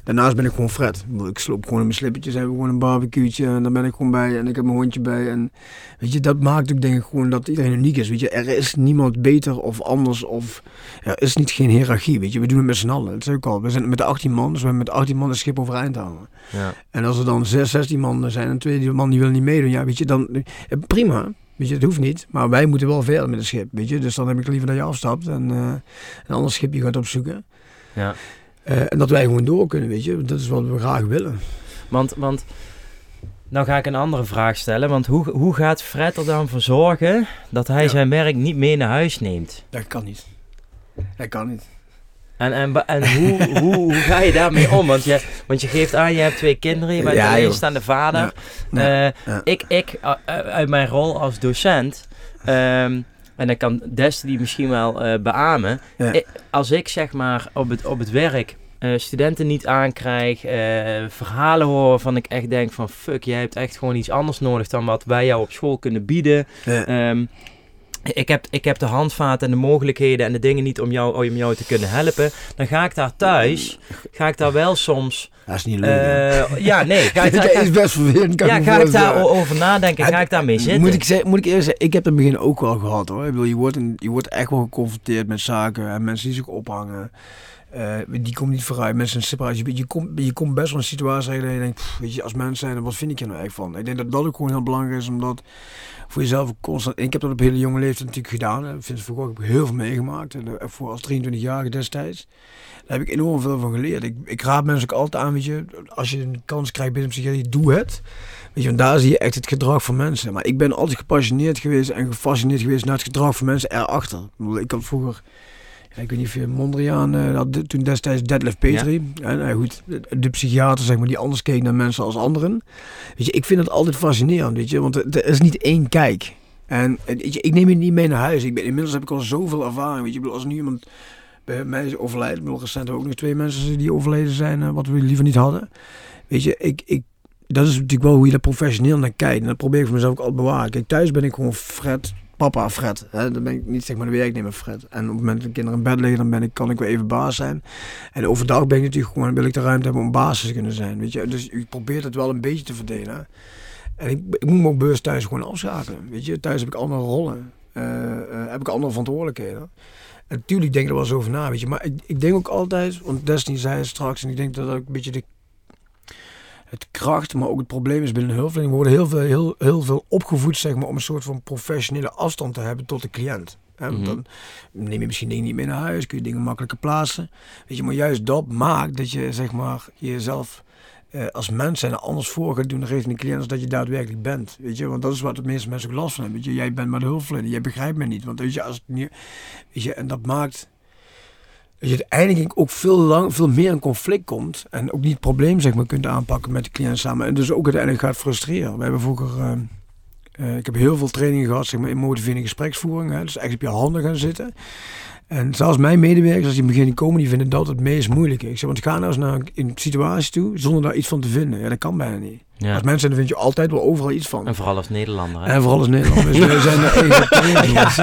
Daarnaast ben ik gewoon Fred. Ik sloop gewoon in mijn slippertjes, hebben we gewoon een barbecue'tje en daar ben ik gewoon bij en ik heb mijn hondje bij. En weet je, dat maakt ook denk ik gewoon dat iedereen uniek is. Weet je, er is niemand beter of anders of er is niet geen hiërarchie. Weet je, we doen het met z'n allen. Dat is ook al. We zijn met de 18 man, dus we hebben met 18 man een schip overeind houden. Ja. En als er dan 6, 16 man zijn en twee die man die willen niet meedoen, ja, weet je, dan eh, prima. Weet je, het hoeft niet, maar wij moeten wel verder met het schip, weet je. Dus dan heb ik liever dat je afstapt en eh, een ander schipje gaat opzoeken. Ja. Eh, en dat wij gewoon door kunnen, weet je. Dat is wat we graag willen. Want, want nou ga ik een andere vraag stellen. Want hoe, hoe gaat Fred er dan voor zorgen dat hij Ja. zijn werk niet mee naar huis neemt? Dat kan niet. Dat kan niet. En, en, en hoe, hoe, hoe ga je daarmee om? Want je, want je geeft aan, je hebt twee kinderen, je bent Ja, alleenstaande vader. Ja, Eh, ja. Ik, ik uh, uh, uit mijn rol als docent, ehm, en dan kan Des die misschien wel eh beamen. Ja. Ik- als ik zeg maar op het, op het werk eh, studenten niet aankrijg, eh, verhalen hoor waarvan ik echt denk van fuck, jij hebt echt gewoon iets anders nodig dan wat wij jou op school kunnen bieden. Ja. Ehm, ik, heb, ik heb de handvaten en de mogelijkheden en de dingen niet om jou, om jou te kunnen helpen. Dan ga ik daar thuis, ga ik daar wel soms... Dat is niet leuk. eh, ja, nee. Ga ik [laughs] daar, dat is best vervelend. Kan ja, me ga ik voorstellen. daarover nadenken? Ga ik daarmee zitten? Moet ik, zeggen, moet ik eerst zeggen, ik heb het in het begin ook wel gehad hoor. Ik bedoel, je, wordt een, je wordt echt wel geconfronteerd met zaken en mensen die zich ophangen. Eh, die komt niet vooruit, mensen in separatie. Je, komt, je komt best wel in een situatie waarin je denkt, weet je, als mens zijn, wat vind ik er nou echt van? Ik denk dat dat ook gewoon heel belangrijk is, omdat voor jezelf constant... Ik heb dat op hele jonge leeftijd natuurlijk gedaan. hè. Van Gogh heb heel veel meegemaakt. En, eh, voor als 23-jarige destijds. Daar heb ik enorm veel van geleerd. Ik, ik raad mensen ook altijd aan, weet je, als je een kans krijgt binnen psychiatrie, doe het. Weet je, want daar zie je echt het gedrag van mensen. Maar ik ben altijd gepassioneerd geweest en gefascineerd geweest naar het gedrag van mensen erachter. Ik, had vroeger, ik weet niet of je Mondriaan uh, had, de- toen destijds Detlef Petri. Ja, nou goed, de, psychiater zeg maar, die anders keek naar mensen als anderen. Weet je, ik vind het altijd fascinerend, weet je, want er, is niet één kijk. En weet je, ik neem je niet mee naar huis. Ik ben, inmiddels heb ik al zoveel ervaring. Weet je, bedoel, als nu iemand bij mij is overlijden, bedoel, recent hebben we ook nog twee mensen die overleden zijn, eh, wat we liever niet hadden. Weet je, ik, ik, dat is natuurlijk wel hoe je daar professioneel naar kijkt. En dat probeer ik voor mezelf ook altijd bewaren. Kijk, thuis ben ik gewoon Fred, papa Fred. Hè? Dan ben ik niet zeg maar de werknemer Fred. En op het moment dat de kinderen in bed liggen, dan ben ik, kan ik weer even baas zijn. En overdag ben ik natuurlijk gewoon, wil ik de ruimte hebben om baas te kunnen zijn. Weet je? Dus ik probeer het wel een beetje te verdelen. En ik, ik moet ook bewust thuis gewoon afschakelen. Weet je, thuis heb ik andere rollen. Eh, heb ik andere verantwoordelijkheden. En natuurlijk denk ik er wel eens over na, weet je. Maar ik, ik denk ook altijd, want Destiny zei straks, en ik denk dat dat ook een beetje de het kracht, maar ook het probleem is binnen hulpverlening. We worden heel veel, heel, heel veel opgevoed zeg maar, om een soort van professionele afstand te hebben tot de cliënt. Hè, want Mhm. Dan neem je misschien dingen niet mee naar huis, kun je dingen makkelijker plaatsen. Weet je, maar juist dat maakt dat je zeg maar, jezelf eh, als mens zijn anders voor gaat doen richting de cliënt, als dat je daadwerkelijk bent. Weet je, want dat is wat de meeste mensen ook last van hebben. Weet je, jij bent maar de hulpverlener, jij begrijpt me niet. Want weet je, als het niet, weet je, en dat maakt dat je uiteindelijk ook veel, lang, veel meer in conflict komt. En ook niet het probleem zeg maar, kunt aanpakken met de cliënt samen. En dus ook uiteindelijk gaat frustreren. We hebben vroeger... eh, eh, ik heb heel veel trainingen gehad zeg maar, in motiverende gespreksvoering. Hè, dus echt op je handen gaan zitten. En zelfs mijn medewerkers, als die beginnen komen, die vinden dat het meest moeilijke. Ik zeg, want ga nou eens naar een, situatie toe zonder daar iets van te vinden. Ja, dat kan bijna niet. Ja. Als mensen, dan vind je altijd wel overal iets van. En vooral als Nederlander. Hè? En vooral als Nederlanders. Wij [laughs] zijn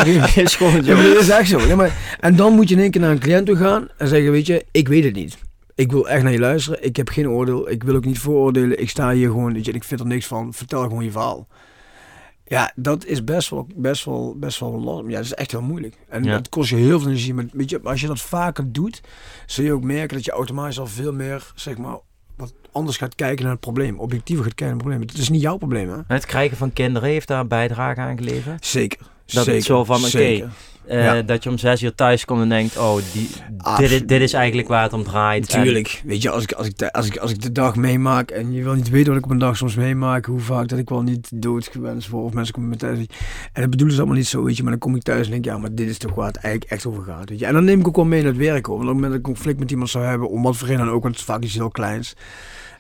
er is gewoon Ja, maar dat is echt zo. Ja, maar, en dan moet je in één keer naar een cliënt toe gaan en zeggen, weet je, ik weet het niet. Ik wil echt naar je luisteren. Ik heb geen oordeel. Ik wil ook niet vooroordelen. Ik sta hier gewoon, weet je, ik vind er niks van. Vertel gewoon je verhaal. Ja, dat is best wel, best wel, best wel lastig. Ja, dat is echt heel moeilijk. En Ja. dat kost je heel veel energie. Maar weet je, als je dat vaker doet, zul je ook merken dat je automatisch al veel meer, zeg maar, wat anders gaat kijken naar het probleem. Objectiever gaat kijken naar het probleem. Het is niet jouw probleem, hè? Het krijgen van kinderen heeft daar een bijdrage aan geleverd. Zeker. Dat Zeker. het zo van, oké, Zeker. Eh, Ja. Dat je om zes uur thuis komt en denkt, oh, die, dit, is, dit is eigenlijk waar het om draait. En- Natuurlijk. Weet je, als ik, als, ik, de- als, ik, als ik de dag meemaak en je wil niet weten wat ik op een dag soms meemaak, hoe vaak dat ik wel niet doodgewenst word of mensen komen met thuis. En dat bedoelen ze allemaal niet zo, weet je, maar dan kom ik thuis en denk ja, maar dit is toch waar het eigenlijk echt over gaat. Weet je. En dan neem ik ook wel mee naar het werk hoor. Want op het moment dat ik een conflict met iemand zou hebben, om wat voor reden dan ook, want het is vaak iets heel kleins.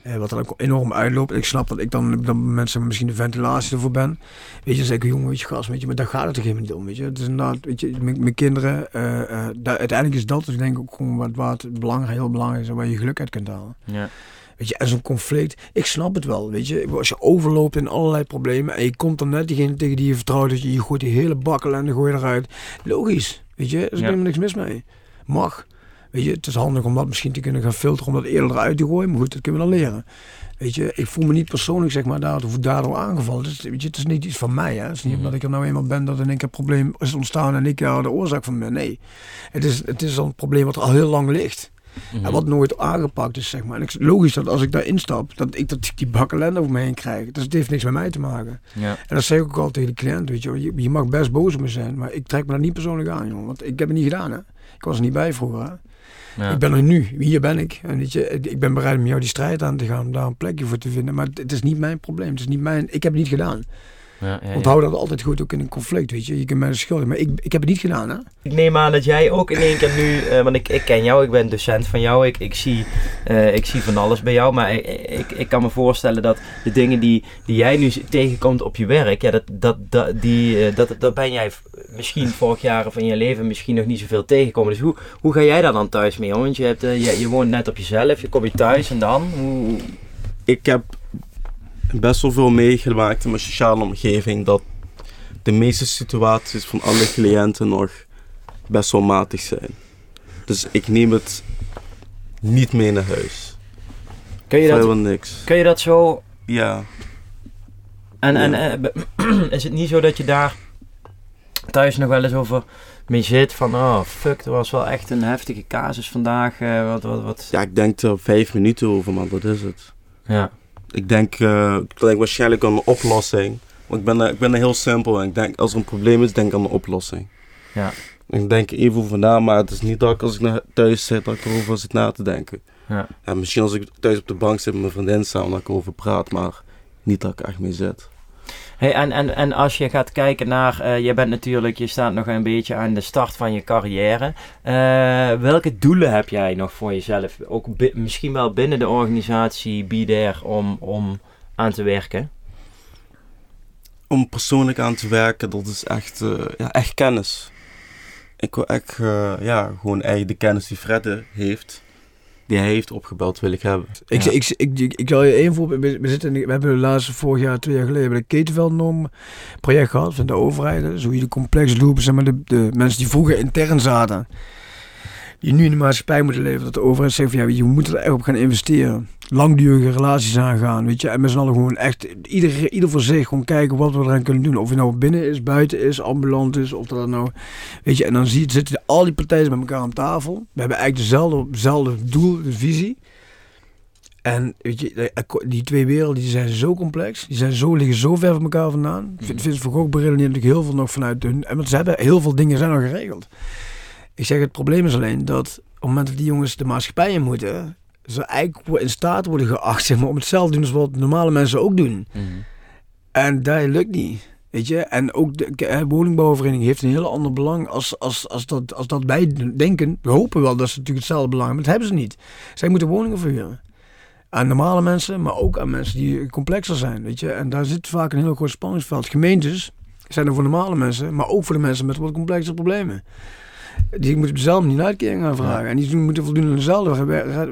Eh, wat dan ook enorm uitloopt. Ik snap dat ik dan zeg maar, misschien de ventilatie ervoor ben. Weet je, dan zeg ik, jongen, weet je, gast, weet je, maar daar gaat het helemaal niet om, weet je. Het is inderdaad, weet je, mijn, kinderen, eh, eh, daar, uiteindelijk is dat dus denk ik ook gewoon wat, wat belangrijk, heel belangrijk is, en waar je geluk uit kunt halen. Ja. Weet je, en zo'n conflict, ik snap het wel, weet je. Als je overloopt in allerlei problemen en je komt dan net diegene tegen die je vertrouwt, dat je, je gooit die hele bakkel en dan gooi je eruit. Logisch, weet je, er is Ja. helemaal niks mis mee. Mag. Weet je, het is handig om dat misschien te kunnen gaan filteren, om dat eerder eruit te gooien. Maar goed, dat kunnen we dan leren. Weet je, ik voel me niet persoonlijk zeg maar daardoor, daardoor aangevallen. Het is, weet je, het is niet iets van mij. Hè. Het is niet Mhm. omdat ik er nou eenmaal ben dat in één keer een probleem is ontstaan en ik daar de oorzaak van ben. Nee, het is, het is een probleem wat er al heel lang ligt. Mhm. En wat nooit aangepakt is, zeg maar. En logisch dat als ik daar instap, dat ik dat die bak ellende over me heen krijg. Dus het heeft niks met mij te maken. Ja. En dat zeg ik ook al tegen de cliënt, weet je. Je, mag best boos op me zijn, maar ik trek me dat niet persoonlijk aan, jongen. Want ik heb het niet gedaan, hè. Ik was er niet bij vroeger. Ja. Ik ben er nu, hier ben ik. En weet je, ik ben bereid om jou die strijd aan te gaan, om daar een plekje voor te vinden. Maar het, het is niet mijn probleem, het is niet mijn... Ik heb het niet gedaan. Ja, ja, ja. Onthoud dat altijd goed, ook in een conflict, weet je. Je kunt mij de schuld maar ik, ik heb het niet gedaan, hè. Ik neem aan dat jij ook in één keer nu, eh, want ik, ik ken jou, ik ben docent van jou, ik, ik, zie, eh, ik zie van alles bij jou, maar ik, ik, ik kan me voorstellen dat de dingen die, die jij nu tegenkomt op je werk, ja, dat, dat, dat, die, eh, dat, dat ben jij misschien vorig jaar of in je leven misschien nog niet zoveel tegengekomen. Dus hoe, hoe ga jij daar dan thuis mee om? Want je, hebt, je, je woont net op jezelf, je komt je thuis en dan? Hoe, Ik heb best wel veel meegemaakt in mijn sociale omgeving dat de meeste situaties van alle cliënten nog best wel matig zijn. Dus ik neem het niet mee naar huis. kun, je dat, Vrijwel niks. kun je dat zo Ja, En, en Ja. eh, [clears throat] is het niet zo dat je daar thuis nog wel eens over mee zit van, oh fuck, dat was wel echt een heftige casus vandaag. eh, wat, wat, wat. ja, ik denk er vijf minuten over, maar dat is het. Ja. Ik denk, eh, ik denk waarschijnlijk aan een oplossing. Want ik ben, ik ben heel simpel en ik denk als er een probleem is, denk ik aan een oplossing. Ja. Ik denk even over na, maar het is niet dat ik als ik naar thuis zit, dat ik erover zit na te denken. Ja. Ja, misschien als ik thuis op de bank zit met mijn vriendin samen, dat ik erover praat, maar niet dat ik echt mee zit. Hey, en, en, en als je gaat kijken naar, eh, je bent natuurlijk, je staat nog een beetje aan de start van je carrière. Eh, welke doelen heb jij nog voor jezelf? Ook misschien wel binnen de organisatie BIDER om, om aan te werken? Om persoonlijk aan te werken, dat is echt, eh, ja, echt kennis. Ik wil echt, ja, gewoon eigenlijk de kennis die Fredde heeft, die hij heeft opgebouwd, wil ik hebben. Ik, Ja. ik, ik, ik, ik zal je één voorbeeld. We, we zitten, we hebben de laatste vorig jaar, twee jaar geleden, bij de Ketenveldnorm project gehad van de overheid. Dus hoe je de complex lopen, zeg maar, de, de mensen die vroeger intern zaten. Die nu in de maatschappij moeten leven. Dat de overheid zegt van ja, je moet er echt op gaan investeren. Langdurige relaties aangaan, weet je. En met z'n allen gewoon echt, ieder, ieder voor zich, gewoon kijken wat we eraan kunnen doen. Of het nou binnen is, buiten is, ambulant is, of dat nou, weet je. En dan zie je, zitten al die partijen met elkaar aan tafel. We hebben eigenlijk dezelfde, dezelfde doel, de visie. En weet je, de- die twee werelden die zijn zo complex. Die zijn zo, liggen zo ver van elkaar vandaan. Ik vind- Vincent van Gogh beredeneert natuurlijk heel veel nog vanuit hun... En want ze hebben heel veel dingen zijn al geregeld. Ik zeg, het probleem is alleen dat op het moment dat die jongens de maatschappij in moeten... ze eigenlijk in staat worden geacht zeg maar, om hetzelfde te doen als wat normale mensen ook doen. En dat lukt niet. Weet je? En ook de woningbouwvereniging heeft een heel ander belang als, als, als, dat, als dat wij denken. We hopen wel dat ze natuurlijk hetzelfde belang hebben, maar dat hebben ze niet. Zij moeten woningen verhuren. Aan normale mensen, maar ook aan mensen die complexer zijn. Weet je? En daar zit vaak een heel groot spanningsveld. Gemeentes zijn er voor normale mensen, maar ook voor de mensen met wat complexere problemen. Die moeten dezelfde niet uitkering gaan vragen. En die moeten voldoen aan dezelfde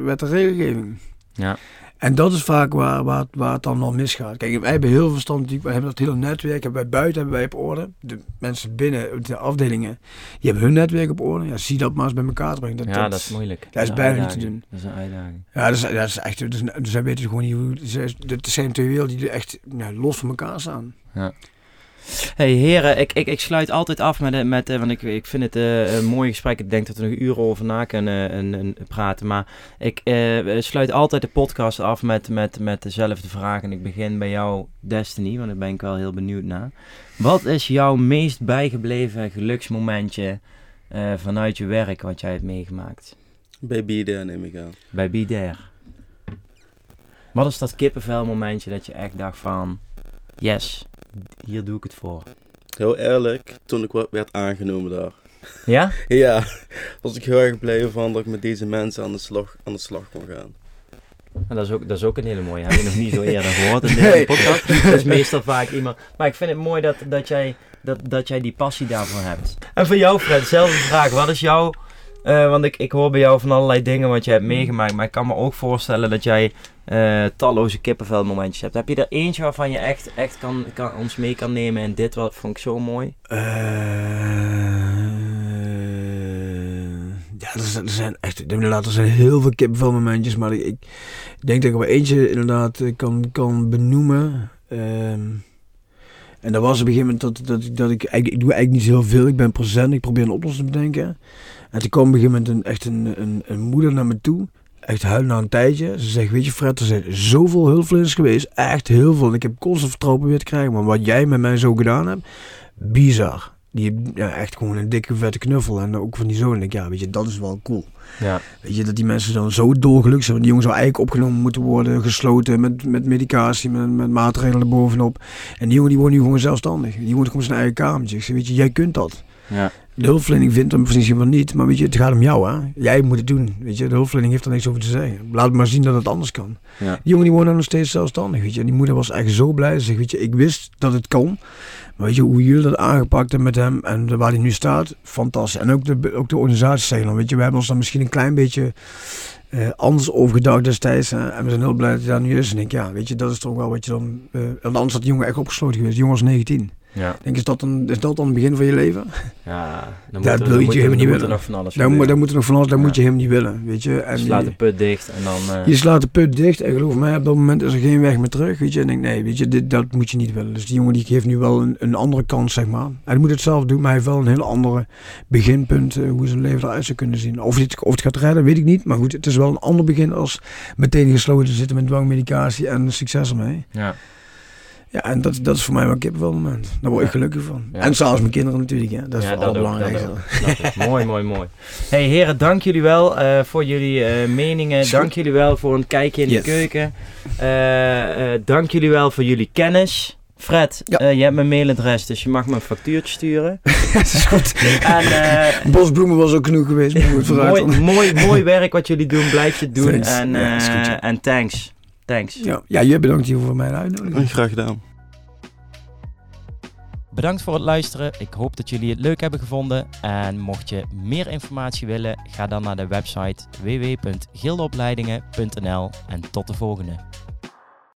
wet en regelgeving. Ja. En dat is vaak waar, waar, het- waar het dan wel misgaat. Kijk, wij hebben heel veel verstand, wij hebben dat hele netwerk, hebben wij buiten hebben wij op orde. De mensen binnen de afdelingen, die hebben hun netwerk op orde. Ja, zie dat maar eens bij elkaar brengen. Dat, ja, dat is moeilijk. dat is bijna niet te doen. Dat is een uitdaging. Ja, dat is, dat is echt, dus, dus zij weten gewoon niet hoe, het zijn twee werelden die echt ja, los van elkaar staan. Hey heren, ik, ik, ik sluit altijd af met, eh, met eh, want ik, ik vind het eh, een mooi gesprek. Ik denk dat we er nog uren over na kunnen en, en praten. Maar ik eh, sluit altijd de podcast af met, met, met dezelfde vraag. En ik begin bij jou, Destiny, want daar ben ik wel heel benieuwd naar. Wat is jouw meest bijgebleven geluksmomentje vanuit je werk wat jij hebt meegemaakt? Bij BDR neem ik aan. Bij BDR. Wat is dat kippenvel momentje dat je echt dacht van... Yes, hier doe ik het voor. Heel eerlijk, toen ik werd aangenomen daar. Ja? [laughs] Ja, was ik heel erg blij van dat ik met deze mensen aan de slag, aan de slag kon gaan. En dat, is ook, dat is ook een hele mooie. Heb je nog niet zo eerder [laughs] gehoord in deze Nee. podcast. [laughs] Dat is meestal vaak iemand. Maar ik vind het mooi dat, dat, jij, dat, dat jij die passie daarvoor hebt. En voor jou, Fred, dezelfde vraag. Wat is jouw. Eh, want ik, ik hoor bij jou van allerlei dingen wat je hebt meegemaakt. Maar ik kan me ook voorstellen dat jij eh, talloze kippenvelmomentjes hebt. Heb je er eentje waarvan je echt, echt kan, kan, ons mee kan nemen? En dit wat vond ik zo mooi. Eh, ja, er zijn, er zijn echt, inderdaad, er zijn heel veel kippenvelmomentjes, maar ik, ik denk dat ik er wel eentje inderdaad kan, kan benoemen. Ehm, en dat was op een gegeven moment dat, dat, ik- dat ik, ik doe eigenlijk niet zo heel veel, ik ben present, ik probeer een oplossing te bedenken. En toen kwam op een gegeven moment een, echt een, een, een moeder naar me toe, echt huilen na een tijdje. Ze zegt, weet je Fred, er zijn zoveel hulpverleners geweest, echt heel veel. En ik heb constant vertrouwen weer te krijgen, maar wat jij met mij zo gedaan hebt, bizar. Die ja, echt gewoon een dikke vette knuffel. En ook van die zoon. Ik, ja, weet je, dat is wel cool. Ja. Weet je, dat die mensen dan zo dolgelukkig zijn. Want die jongen zou eigenlijk opgenomen moeten worden, gesloten met, met medicatie, met, met maatregelen erbovenop. En die jongen die woont nu gewoon zelfstandig. Die woont gewoon zijn eigen kamertje. Ik zeg, weet je, jij kunt dat. Ja. De hulpverlening vindt hem misschien wel niet, maar weet je, het gaat om jou, hè. Jij moet het doen, weet je. De hulpverlening heeft er niks over te zeggen. Laat maar zien dat het anders kan. Ja. Die jongen die nog steeds zelfstandig, weet je. En die moeder was eigenlijk zo blij. Ze zegt, weet je, ik wist dat het kon. Maar weet je, hoe jullie dat aangepakt hebben met hem en waar hij nu staat, fantastisch. En ook de, ook de organisatie zeggen dan, weet je, we hebben ons dan misschien een klein beetje eh, anders over gedacht destijds. en we zijn heel blij dat hij daar nu is. En ik ja, weet je, dat is toch wel wat je dan... want anders had die jongen echt opgesloten geweest. Die jongen was 19. Ja. Denk, is dat, dan, is dat dan het begin van je leven? Ja, dan Dat moet er- wil je dan moet helemaal niet dan moet er willen. nog van alles Daar, moet- er nog van alles, daar Ja. moet je hem niet willen, weet je. En Slaat je- de put dicht en dan... eh, je slaat de put dicht en geloof mij, op dat moment is er geen weg meer terug. Weet je, en ik denk, nee, weet je, dit, dat moet je niet willen. Dus die jongen die geeft nu wel een, een andere kans, zeg maar. Hij moet het zelf doen, maar hij heeft wel een heel andere beginpunt eh, hoe zijn leven eruit zou kunnen zien. Of het, of het gaat redden, weet ik niet. Maar goed, het is wel een ander begin als meteen gesloten te zitten met dwangmedicatie en succes ermee. ja. Ja, en dat, dat is voor mij wel een kippenvel moment. Daar word ik gelukkig van. Ja. En zelfs mijn kinderen natuurlijk, hè. dat is Ja, ook, belangrijk. mooi, mooi, mooi. Hey heren, dank jullie wel eh, voor jullie eh, meningen. Dank jullie wel voor een kijkje in Yes. de keuken. Eh, dank jullie wel voor jullie kennis. Fred, Ja. je hebt mijn mailadres, dus je mag me een factuurtje sturen. [laughs] dat is goed. En eh, Bosbloemen was ook genoeg geweest, [laughs] mooi, mooi, mooi werk wat jullie doen. Blijf je doen. Thanks. En, Ja, is goed, ja. en thanks. Thanks. Ja, ja, jij bedankt hier voor mijn uitnodiging. Graag gedaan. Bedankt voor het luisteren. Ik hoop dat jullie het leuk hebben gevonden. En mocht je meer informatie willen, ga dan naar de website www.gildeopleidingen.nl en tot de volgende.